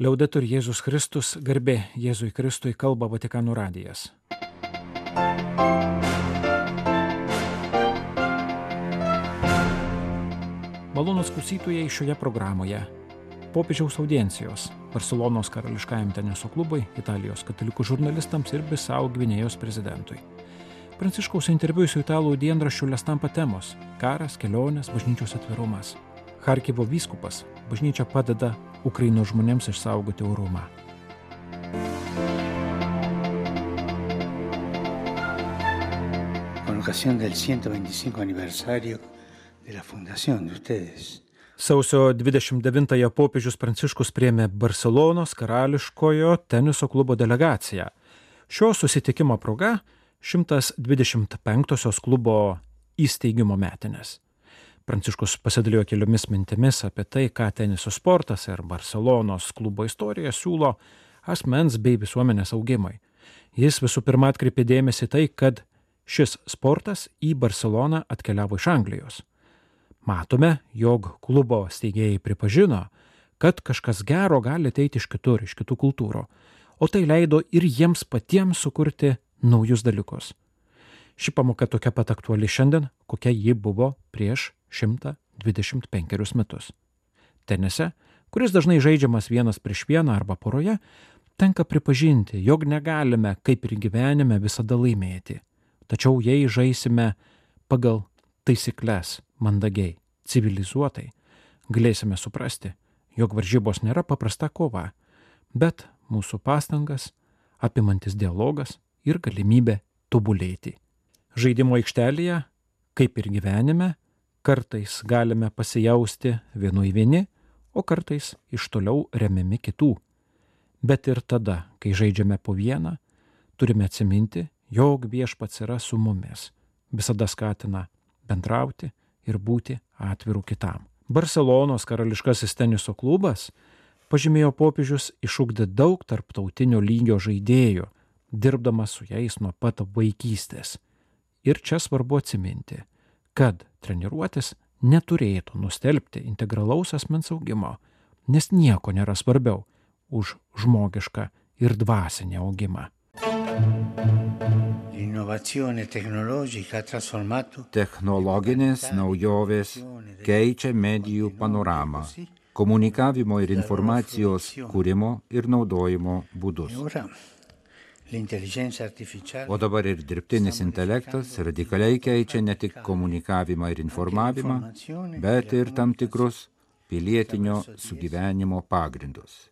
Liaudetur Jėzus Kristus, garbė Jėzui Kristui kalba Vatikanų radijas. Malonus klausytojai šioje programoje. Popiežiaus audiencijos Barcelonos karališkajam teniso klubui, Italijos katalikų žurnalistams ir Bisau Gvinėjos prezidentui. Pranciškaus interviu su italų dienraščiu Lestampa temos - karas, kelionės, bažnyčios atvirumas. Harkivo vyskupas bažnyčia padeda Ukrainos žmonėms išsaugoti orumą. Con ocasión del 125 aniversario de la fundación de ustedes. Sausio 29-ąją popiežius Pranciškus priemė Barcelonos karališkojo teniso klubo delegaciją. Šio susitikimo proga 125-osios klubo įsteigimo metinės. Pranciškus pasidalijo keliomis mintimis apie tai, ką teniso sportas ir Barcelonos klubo istorija siūlo asmens bei visuomenės augimai. Jis visų pirma atkreipė dėmesį tai, kad šis sportas į Barceloną atkeliavo iš Anglijos. Matome, jog klubo steigėjai pripažino, kad kažkas gero gali ateiti iš kitur, iš kitų kultūrų, o tai leido ir jiems patiems sukurti naujus dalykus. Ši pamoka tokia pat aktuali šiandien, kokia ji buvo prieš 125 metus. Tenise, kuris dažnai žaidžiamas vienas prieš vieną arba poroje, tenka pripažinti, jog negalime, kaip ir gyvenime, visada laimėti. Tačiau jei žaisime pagal taisyklės mandagiai, civilizuotai, galėsime suprasti, jog varžybos nėra paprasta kova, bet mūsų pastangas apimantis dialogas ir galimybė tobulėti. Žaidimo aikštelėje, kaip ir gyvenime, kartais galime pasijausti vienui vieni, o kartais iš toliau remiami kitų. Bet ir tada, kai žaidžiame po vieną, turime atsiminti, jog viešpats yra su mumis, visada skatina bendrauti ir būti atvirų kitam. Barcelonos karališkasis teniso klubas, pažymėjo popiežius, išugdė daug tarptautinio lygio žaidėjų, dirbdamas su jais nuo pat vaikystės. Ir čia svarbu atsiminti, kad treniruotis neturėtų nustelbti integralaus asmens augimo, nes nieko nėra svarbiau už žmogišką ir dvasinį augimą. Technologinės naujovės keičia medijų panoramą, komunikavimo ir informacijos kūrimo ir naudojimo būdus. O dabar ir dirbtinis intelektas radikaliai keičia ne tik komunikavimą ir informavimą, bet ir tam tikrus pilietinio sugyvenimo pagrindus.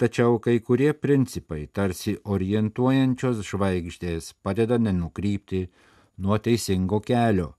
Tačiau kai kurie principai, tarsi orientuojančios žvaigždės, padeda nenukrypti nuo teisingo kelio,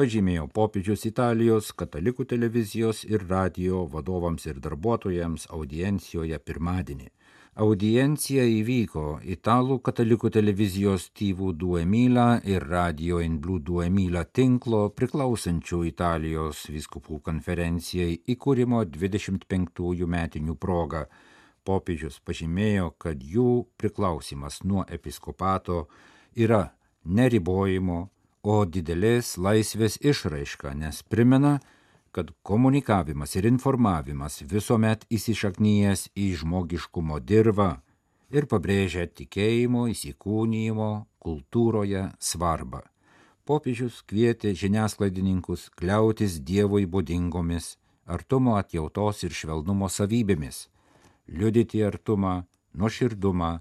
pažymėjo popiežius Italijos katalikų televizijos ir radio vadovams ir darbuotojams audiencijoje pirmadienį. Audiencija įvyko italų katalikų televizijos TV Duemila ir Radio in Blue Duemila tinklo priklausančių Italijos viskupų konferencijai įkūrimo 25 metinių proga. Popiežius pažymėjo, kad jų priklausimas nuo episkopato yra neribojimo, o didelės laisvės išraiška, nes primena, kad komunikavimas ir informavimas visuomet įsišaknyjęs į žmogiškumo dirvą ir pabrėžia tikėjimo įsikūnymo kultūroje svarbą. Popiežius kvietė žiniasklaidininkus kliautis Dievui būdingomis artumo atjautos ir švelnumo savybėmis, liudyti artumą, nuoširdumą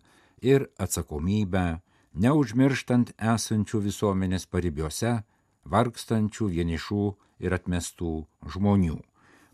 ir atsakomybę, neužmirštant esančių visuomenės paribiuose, vargstančių vienišų ir atmestų žmonių.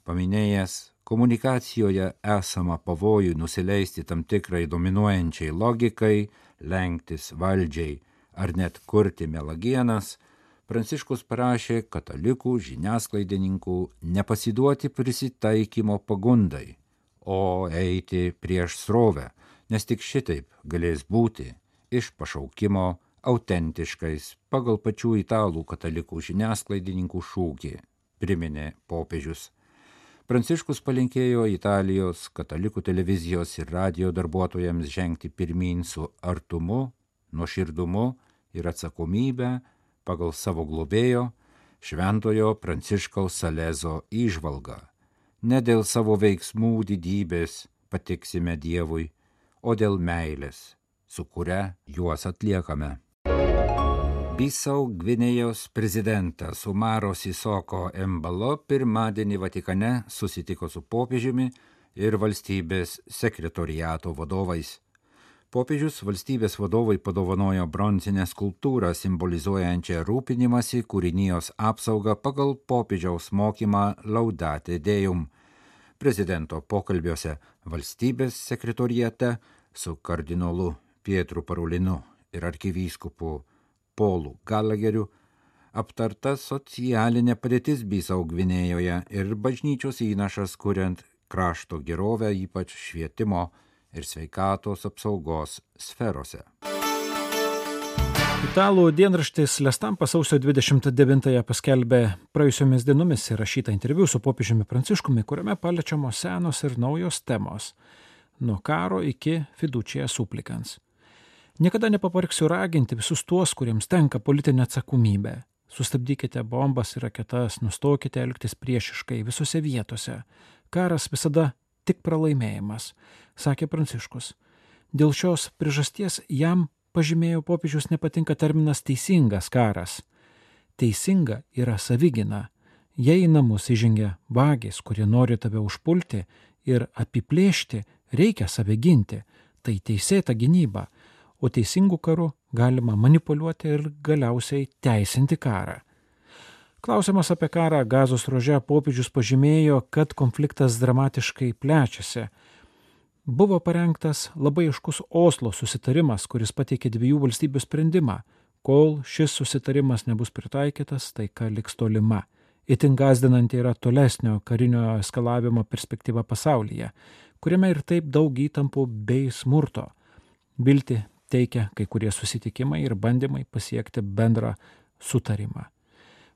Paminėjęs komunikacijoje esamą pavojų nusileisti tam tikrai dominuojančiai logikai, lenktis valdžiai ar net kurti melagienas, Pranciškus parašė katalikų žiniasklaidininkų nepasiduoti prisitaikymo pagundai, o eiti prieš srovę, nes tik šitaip galės būti iš pašaukimo autentiškais pagal pačių italų katalikų žiniasklaidininkų šūkį, priminė popiežius. Pranciškus palinkėjo Italijos katalikų televizijos ir radio darbuotojams žengti pirmin su artumu, nuoširdumu ir atsakomybę pagal savo globėjo šventojo Pranciškaus Salezo įžvalgą. Ne dėl savo veiksmų didybės, patiksime Dievui, o dėl meilės, su kuria juos atliekame. Bisau Gvinėjos prezidentas Umaro Sisoko Embalo pirmadienį Vatikane susitiko su popiežiumi ir valstybės sekretoriato vadovais. Popiežius valstybės vadovai padovanojo bronzinę skulptūrą simbolizuojančią rūpinimąsi kūrinijos apsaugą pagal popiežiaus mokymą Laudate Deum. Prezidento pokalbiuose valstybės sekretoriate su kardinolu Pietru Parulinu ir arkivyskupu Polu Galageriu aptarta socialinė padėtis Bisau Gvinėjoje ir bažnyčios įnašas kuriant krašto gerovę, ypač švietimo ir sveikatos apsaugos sferose. Italų dienraštis Lestampa sausio 29-ąją paskelbė praėjusiomis dienomis įrašytą interviu su popiežiumi Pranciškumi, kuriame paliečiamos senos ir naujos temos - nuo karo iki fidučia suplikans. Niekada nepavargsiu raginti visus tuos, kuriems tenka politinė atsakomybė. Sustabdykite bombas ir raketas, nustokite elgtis priešiškai visose vietose. Karas visada tik pralaimėjimas, sakė Pranciškus. Dėl šios priežasties jam, pažymėjo popiežius, nepatinka terminas teisingas karas. Teisinga yra savigina. Jei į namus įžengia vagis, kurie nori tave užpulti ir apiplėšti, reikia save ginti. Tai teisėta gynyba o teisingų karų galima manipuliuoti ir galiausiai teisinti karą. Klausimas apie karą gazos ruože popiežius pažymėjo, kad konfliktas dramatiškai plečiasi. Buvo parengtas labai iškus Oslo susitarimas, kuris pateikė dviejų valstybių sprendimą. Kol šis susitarimas nebus pritaikytas, taika liks tolima. Itin gazdinanti yra tolesnio karinio eskalavimo perspektyva pasaulyje, kuriame ir taip daug įtampų bei smurto. Vilti teikia kai kurie susitikimai ir bandymai pasiekti bendrą sutarimą.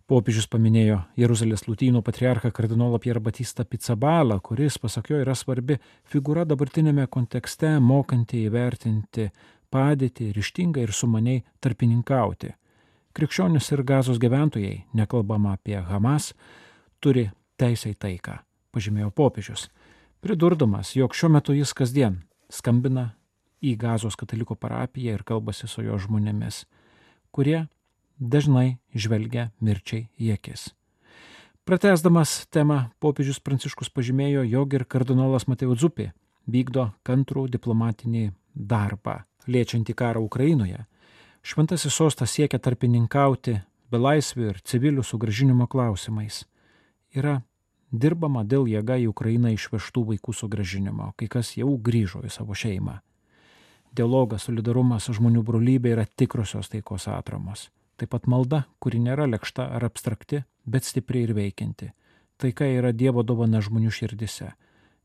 Popiežius paminėjo Jeruzalės lūtynų patriarchą kardinolą Pierre Batistą Pizzabalą, kuris, pasak jo, yra svarbi figūra dabartinėme kontekste, mokanti įvertinti padėtį ryštingai ir sumaniai tarpininkauti. Krikščionis ir gazos gyventojai, nekalbama apie Hamas, turi teisę į taiką, pažymėjo popiežius, pridurdamas, jog šiuo metu jis kasdien skambina į Gazos katalikų parapiją ir kalbasi su jo žmonėmis, kurie dažnai žvelgia mirčiai į akis. Pratesdamas temą, popiežius Pranciškus pažymėjo, jog ir kardinolas Mateo Zupi vykdo kantrų diplomatinį darbą, liečiantį karą Ukrainoje. Šventasis sostas siekia tarpininkauti belaisvių ir civilių sugražinimo klausimais. Yra dirbama dėl jėga į Ukrainą išvežtų vaikų sugražinimo, kai kas jau grįžo į savo šeimą. Dialogas, solidarumas, žmonių brolybė yra tikrosios taikos atramos. Taip pat malda, kuri nėra lėkšta ar abstrakti, bet stipri ir veikianti. Taika yra Dievo dovana žmonių širdise.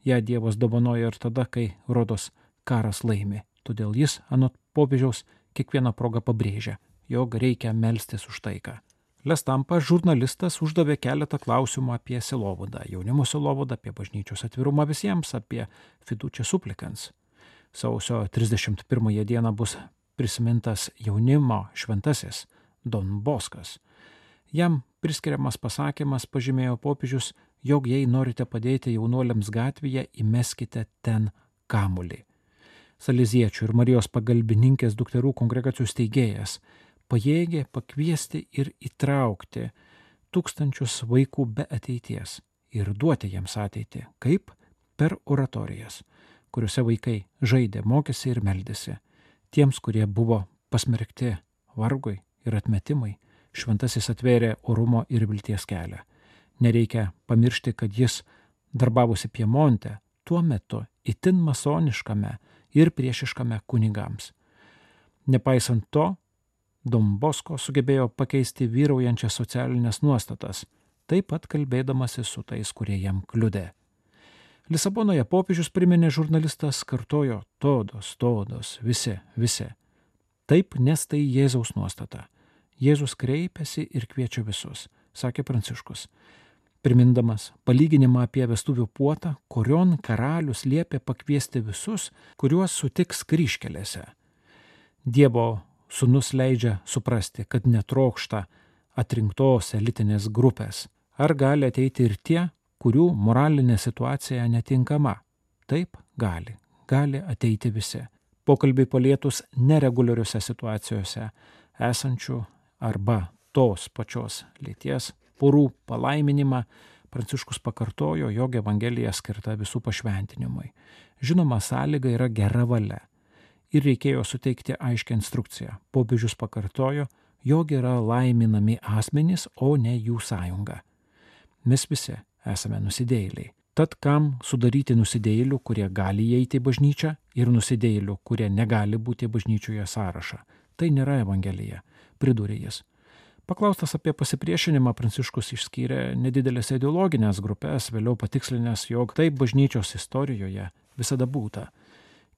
Ja Dievas dovanoja ir tada, kai rodos karas laimi. Todėl jis, anot popiežiaus, kiekvieną progą pabrėžia, jog reikia melstis už taiką. Lestampa žurnalistas uždavė keletą klausimų apie silovadą, jaunimo silovadą, apie bažnyčios atvirumą visiems, apie fidučią suplikans sausio 31 dieną bus prisimintas jaunimo šventasis Don Boskas. Jam priskiriamas pasakymas pažymėjo popiežius, jog jei norite padėti jaunuoliams gatvėje, įmeskite ten kamulį. Saliziečių ir Marijos pagalbininkės dukterų kongregacijų steigėjas pajėgė pakviesti ir įtraukti tūkstančius vaikų be ateities ir duoti jiems ateitį, kaip per oratorijas kuriuose vaikai žaidė, mokėsi ir meldėsi. Tiems, kurie buvo pasmerkti vargui ir atmetimui, šventasis atvėrė orumo ir vilties kelią. Nereikia pamiršti, kad jis darbavosi Piemonte, tuo metu itin masoniškame ir priešiškame kunigams. Nepaisant to, Dombosko sugebėjo pakeisti vyraujančias socialinės nuostatas, taip pat kalbėdamasi su tais, kurie jam kliudė. Lisabonoje popiežius priminė žurnalistas, kartojo todos, todos, visi, visi. Taip, nes tai Jėzaus nuostata. Jėzus kreipiasi ir kviečia visus, sakė Pranciškus. Primindamas palyginimą apie vestuvių puotą, kurion karalius liepė pakviesti visus, kuriuos sutiks kryškelėse. Dievo sunus leidžia suprasti, kad netrokšta atrinktos elitinės grupės. Ar gali ateiti ir tie, kurių moralinė situacija netinkama. Taip, gali. Gali ateiti visi. Pokalbiai palietus nereguliariuose situacijose esančių arba tos pačios lyties porų palaiminimą Pranciškus pakartojo, jog Evangelija skirta visų pašventinimui. Žinoma, sąlyga yra gera valia. Ir reikėjo suteikti aiškę instrukciją. Popiežius pakartojo, jog yra laiminami asmenys, o ne jų sąjunga. Mes visi esame nusidėjėliai. Tad kam sudaryti nusidėjėlių, kurie gali įeiti į bažnyčią ir nusidėjėlių, kurie negali būti bažnyčioje sąrašą? Tai nėra Evangelija, pridūrė jis. Paklaustas apie pasipriešinimą, Pranciškus išskyrė nedidelės ideologinės grupės, vėliau patikslinęs, jog taip bažnyčios istorijoje visada būta.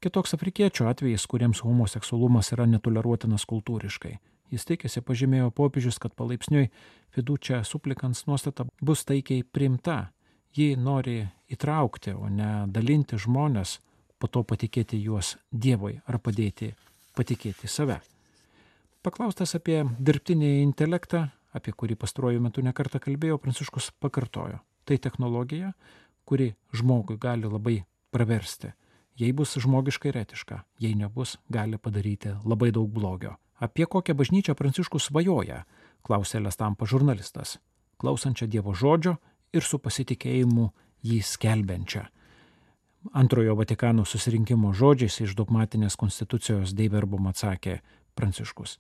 Kitoks afrikiečių atvejais, kuriems homoseksualumas yra netoleruotinas kultūriškai. Jis tikėsi, pažymėjo popiežius, kad palaipsniui fidučia suplikans nuostata bus taikiai primta. Ji nori įtraukti, o ne dalinti žmonės, po to patikėti juos Dievui ar padėti patikėti save. Paklaustas apie dirbtinį intelektą, apie kurį pastaruoju metu nekartą kalbėjo, Pranciškus pakartojo. Tai technologija, kuri žmogui gali labai praversti. Jei bus žmogiškai ir etiška, jei nebus, gali padaryti labai daug blogio. Apie kokią bažnyčią Pranciškus svajoja, klausė Lestampa žurnalistas, klausančią Dievo žodžio ir su pasitikėjimu jį skelbiančią. Antrojo Vatikano susirinkimo žodžiais iš dogmatinės konstitucijos Deiverbom atsakė Pranciškus.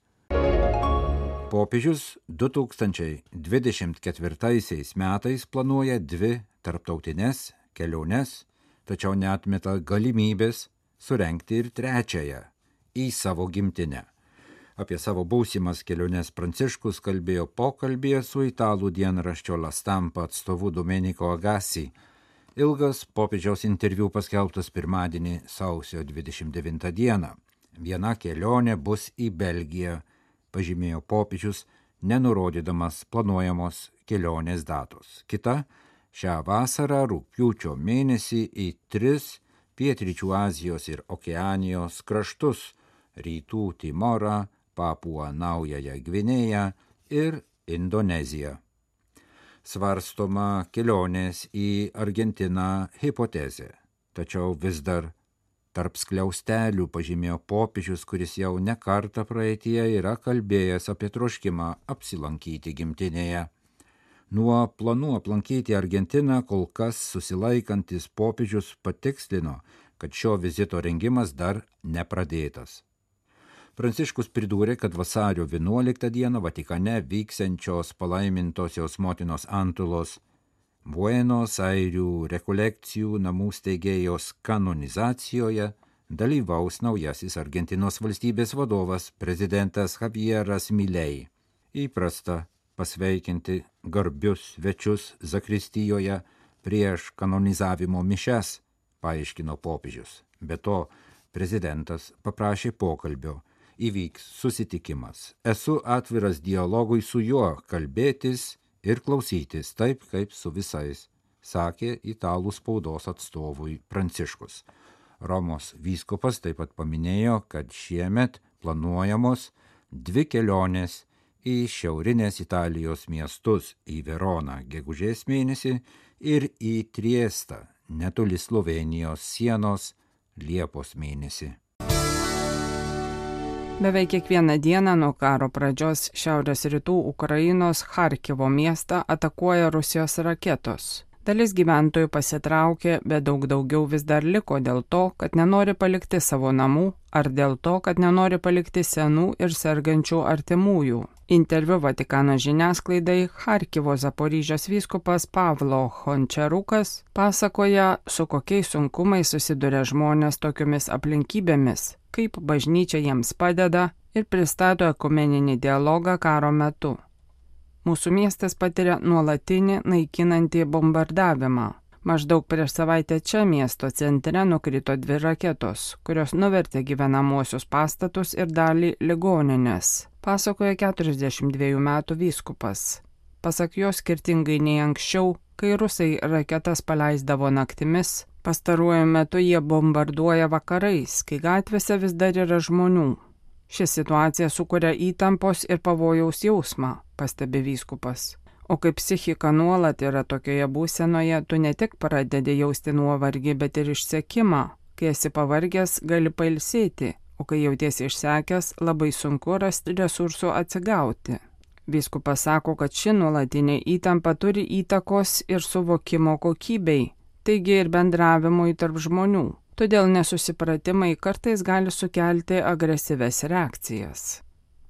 Popiežius 2024 metais planuoja dvi tarptautinės keliones, tačiau netmeta galimybės surenkti ir trečiąją į savo gimtinę. Apie savo būsimas keliones Pranciškus kalbėjo pokalbėje su italų dienraščio Lastampa atstovu Domenico Agassi. Ilgas popiežiaus interviu paskelbtas pirmadienį sausio 29 dieną. Viena kelionė bus į Belgiją pažymėjo popiežius, nenurodydamas planuojamos kelionės datos. Kita šią vasarą rūpiučio mėnesį į tris pietryčių Azijos ir Okeanijos kraštus - Rytų Timorą, Papuą Naująją Gvinėją ir Indoneziją. Svarstoma kelionės į Argentiną hipotezė, tačiau vis dar Tarp skliaustelių pažymėjo popiežius, kuris jau ne kartą praeitie yra kalbėjęs apie troškimą apsilankyti gimtinėje. Nuo planų aplankyti Argentiną kol kas susilaikantis popiežius patikslino, kad šio vizito rengimas dar nepradėtas. Pranciškus pridūrė, kad vasario 11 dieną Vatikane vyksiančios palaimintosios motinos Antulos Buenos Airių rekolekcijų namų steigėjos kanonizacijoje dalyvaus naujasis Argentinos valstybės vadovas prezidentas Javieras Milei. Įprasta pasveikinti garbius svečius Zakristijoje prieš kanonizavimo mišes, paaiškino popiežius. Be to, prezidentas paprašė pokalbio. Įvyks susitikimas. Esu atviras dialogui su juo kalbėtis ir klausytis taip, kaip su visais, sakė italų spaudos atstovui Pranciškus. Romos vyskupas taip pat paminėjo, kad šiemet planuojamos dvi kelionės į šiaurinės Italijos miestus į Veroną gegužės mėnesį ir į Triestą netoli Slovenijos sienos Liepos mėnesį. Beveik kiekvieną dieną nuo karo pradžios šiaurės rytų Ukrainos Harkivo miestą atakuoja Rusijos raketos. Dalis gyventojų pasitraukė, bet daug daugiau vis dar liko dėl to, kad nenori palikti savo namų ar dėl to, kad nenori palikti senų ir sergančių artimųjų. Interviu Vatikano žiniasklaidai Harkivo Zaporyžios vyskupas Pavlo Hončerukas pasakoja, su kokiais sunkumais susiduria žmonės tokiomis aplinkybėmis kaip bažnyčia jiems padeda ir pristato ekumeninį dialogą karo metu. Mūsų miestas patiria nuolatinį naikinantį bombardavimą. Maždaug prieš savaitę čia miesto centre nukrito dvi raketos, kurios nuvertė gyvenamuosius pastatus ir dalį ligoninės, pasakoja 42 metų vyskupas. Pasak jo skirtingai nei anksčiau, kai rusai raketas paleisdavo naktimis, Pastaruoju metu jie bombarduoja vakarais, kai gatvėse vis dar yra žmonių. Ši situacija sukuria įtampos ir pavojaus jausmą, pastebi vyskupas. O kai psichika nuolat yra tokioje būsenoje, tu ne tik pradedi jausti nuovargį, bet ir išsekimą. Kai esi pavargęs, gali pailsėti, o kai jautiesi išsekęs, labai sunku rasti resursų atsigauti. Vyskupas sako, kad ši nuolatinė įtampa turi įtakos ir suvokimo kokybei, taigi ir bendravimui tarp žmonių. Todėl nesusipratimai kartais gali sukelti agresyves reakcijas.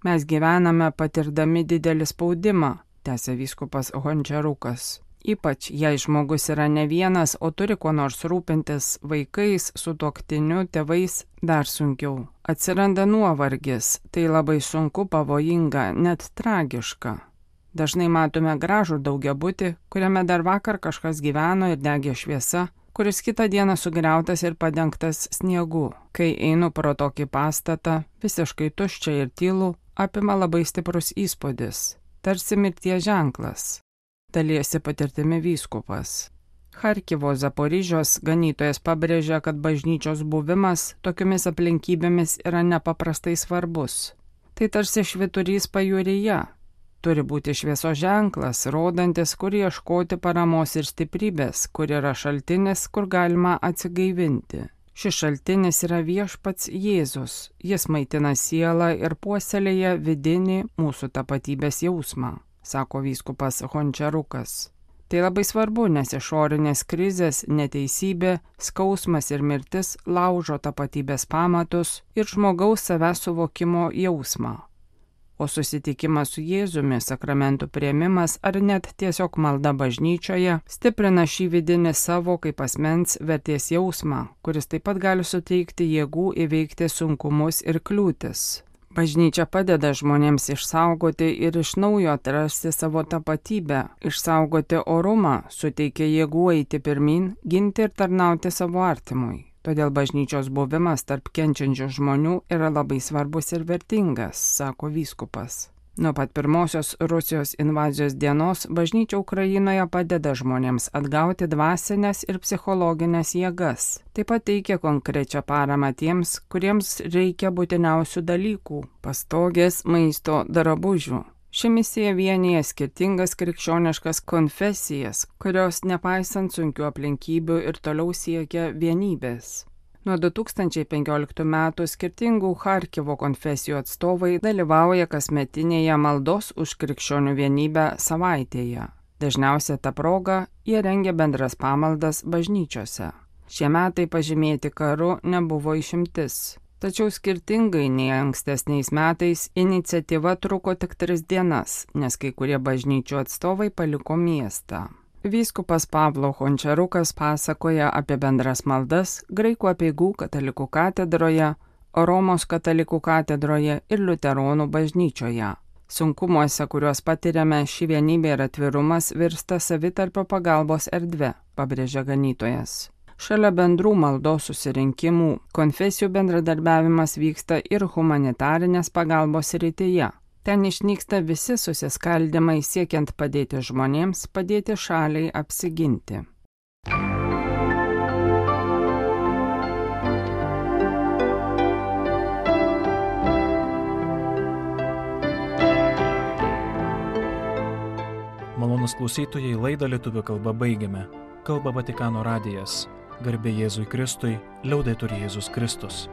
Mes gyvename patirdami didelį spaudimą, tęsė vyskupas Hončiarukas. Ypač jei žmogus yra ne vienas, o turi kuo nors rūpintis vaikais, su toktiniu, tėvais, dar sunkiau. Atsiranda nuovargis, tai labai sunku, pavojinga, net tragiška. Dažnai matome gražų daugiabutį, kuriame dar vakar kažkas gyveno ir degė šviesa, kuris kitą dieną sugriautas ir padengtas sniegu. Kai einu pro tokį pastatą, visiškai tuščia ir tylų, apima labai stiprus įspūdis, tarsi mirties ženklas dalyjasi patirtimi vyskupas. Harkivo Zaporižios ganytojas pabrėžia, kad bažnyčios buvimas tokiomis aplinkybėmis yra nepaprastai svarbus. Tai tarsi šviturys pajūryje. Turi būti švieso ženklas, rodantis, kur ieškoti paramos ir stiprybės, kur yra šaltinis, kur galima atsigaivinti. Šis šaltinis yra viešpats Jėzus. Jis maitina sielą ir puoselėja vidinį mūsų tapatybės jausmą sako vyskupas Hončiarukas. Tai labai svarbu, nes išorinės krizės, neteisybė, skausmas ir mirtis laužo tapatybės pamatus ir žmogaus savęs suvokimo jausmą. O susitikimas su Jėzumi, sakramentų prieimimas ar net tiesiog malda bažnyčioje stiprina šį vidinį savo kaip asmens vertės jausmą, kuris taip pat gali suteikti jėgų įveikti sunkumus ir kliūtis. Bažnyčia padeda žmonėms išsaugoti ir iš naujo atrasti savo tapatybę, išsaugoti orumą, suteikia jėgų eiti pirmin, ginti ir tarnauti savo artimui. Todėl bažnyčios buvimas tarp kenčiančių žmonių yra labai svarbus ir vertingas, sako vyskupas. Nuo pat pirmosios Rusijos invazijos dienos bažnyčia Ukrainoje padeda žmonėms atgauti dvasinės ir psichologinės jėgas. Taip pat teikia konkrečią paramą tiems, kuriems reikia būtiniausių dalykų - pastogės, maisto, darabužių. Ši misija vienyje skirtingas krikščioniškas konfesijas, kurios nepaisant sunkių aplinkybių ir toliau siekia vienybės. Nuo 2015 metų skirtingų Harkivo konfesijų atstovai dalyvauja kasmetinėje maldos už krikščionių vienybę savaitėje. Dažniausia ta proga jie rengia bendras pamaldas bažnyčiose. Šie metai pažymėti karu nebuvo išimtis. Tačiau skirtingai nei ankstesniais metais iniciatyva truko tik tris dienas, nes kai kurie bažnyčių atstovai paliko miestą. Vyskupas Pavlo Hončarukas pasakoja apie bendras maldas Graikų apieigų katalikų katedroje, Romos katalikų katedroje ir Luteronų bažnyčioje. Sunkumuose, kuriuos patiriame, ši vienybė ir atvirumas virsta savitarpio pagalbos erdve, pabrėžia ganytojas. Šalia bendrų maldos susirinkimų, konfesijų bendradarbiavimas vyksta ir humanitarinės pagalbos rytyje, Ten išnyksta visi susiskaldimai siekiant padėti žmonėms, padėti šaliai apsiginti. Malonus klausytojai laidą lietuvių kalbą baigiame. Kalba Vatikano radijas. Garbė Jėzui Kristui, liaudai turi Jėzus Kristus.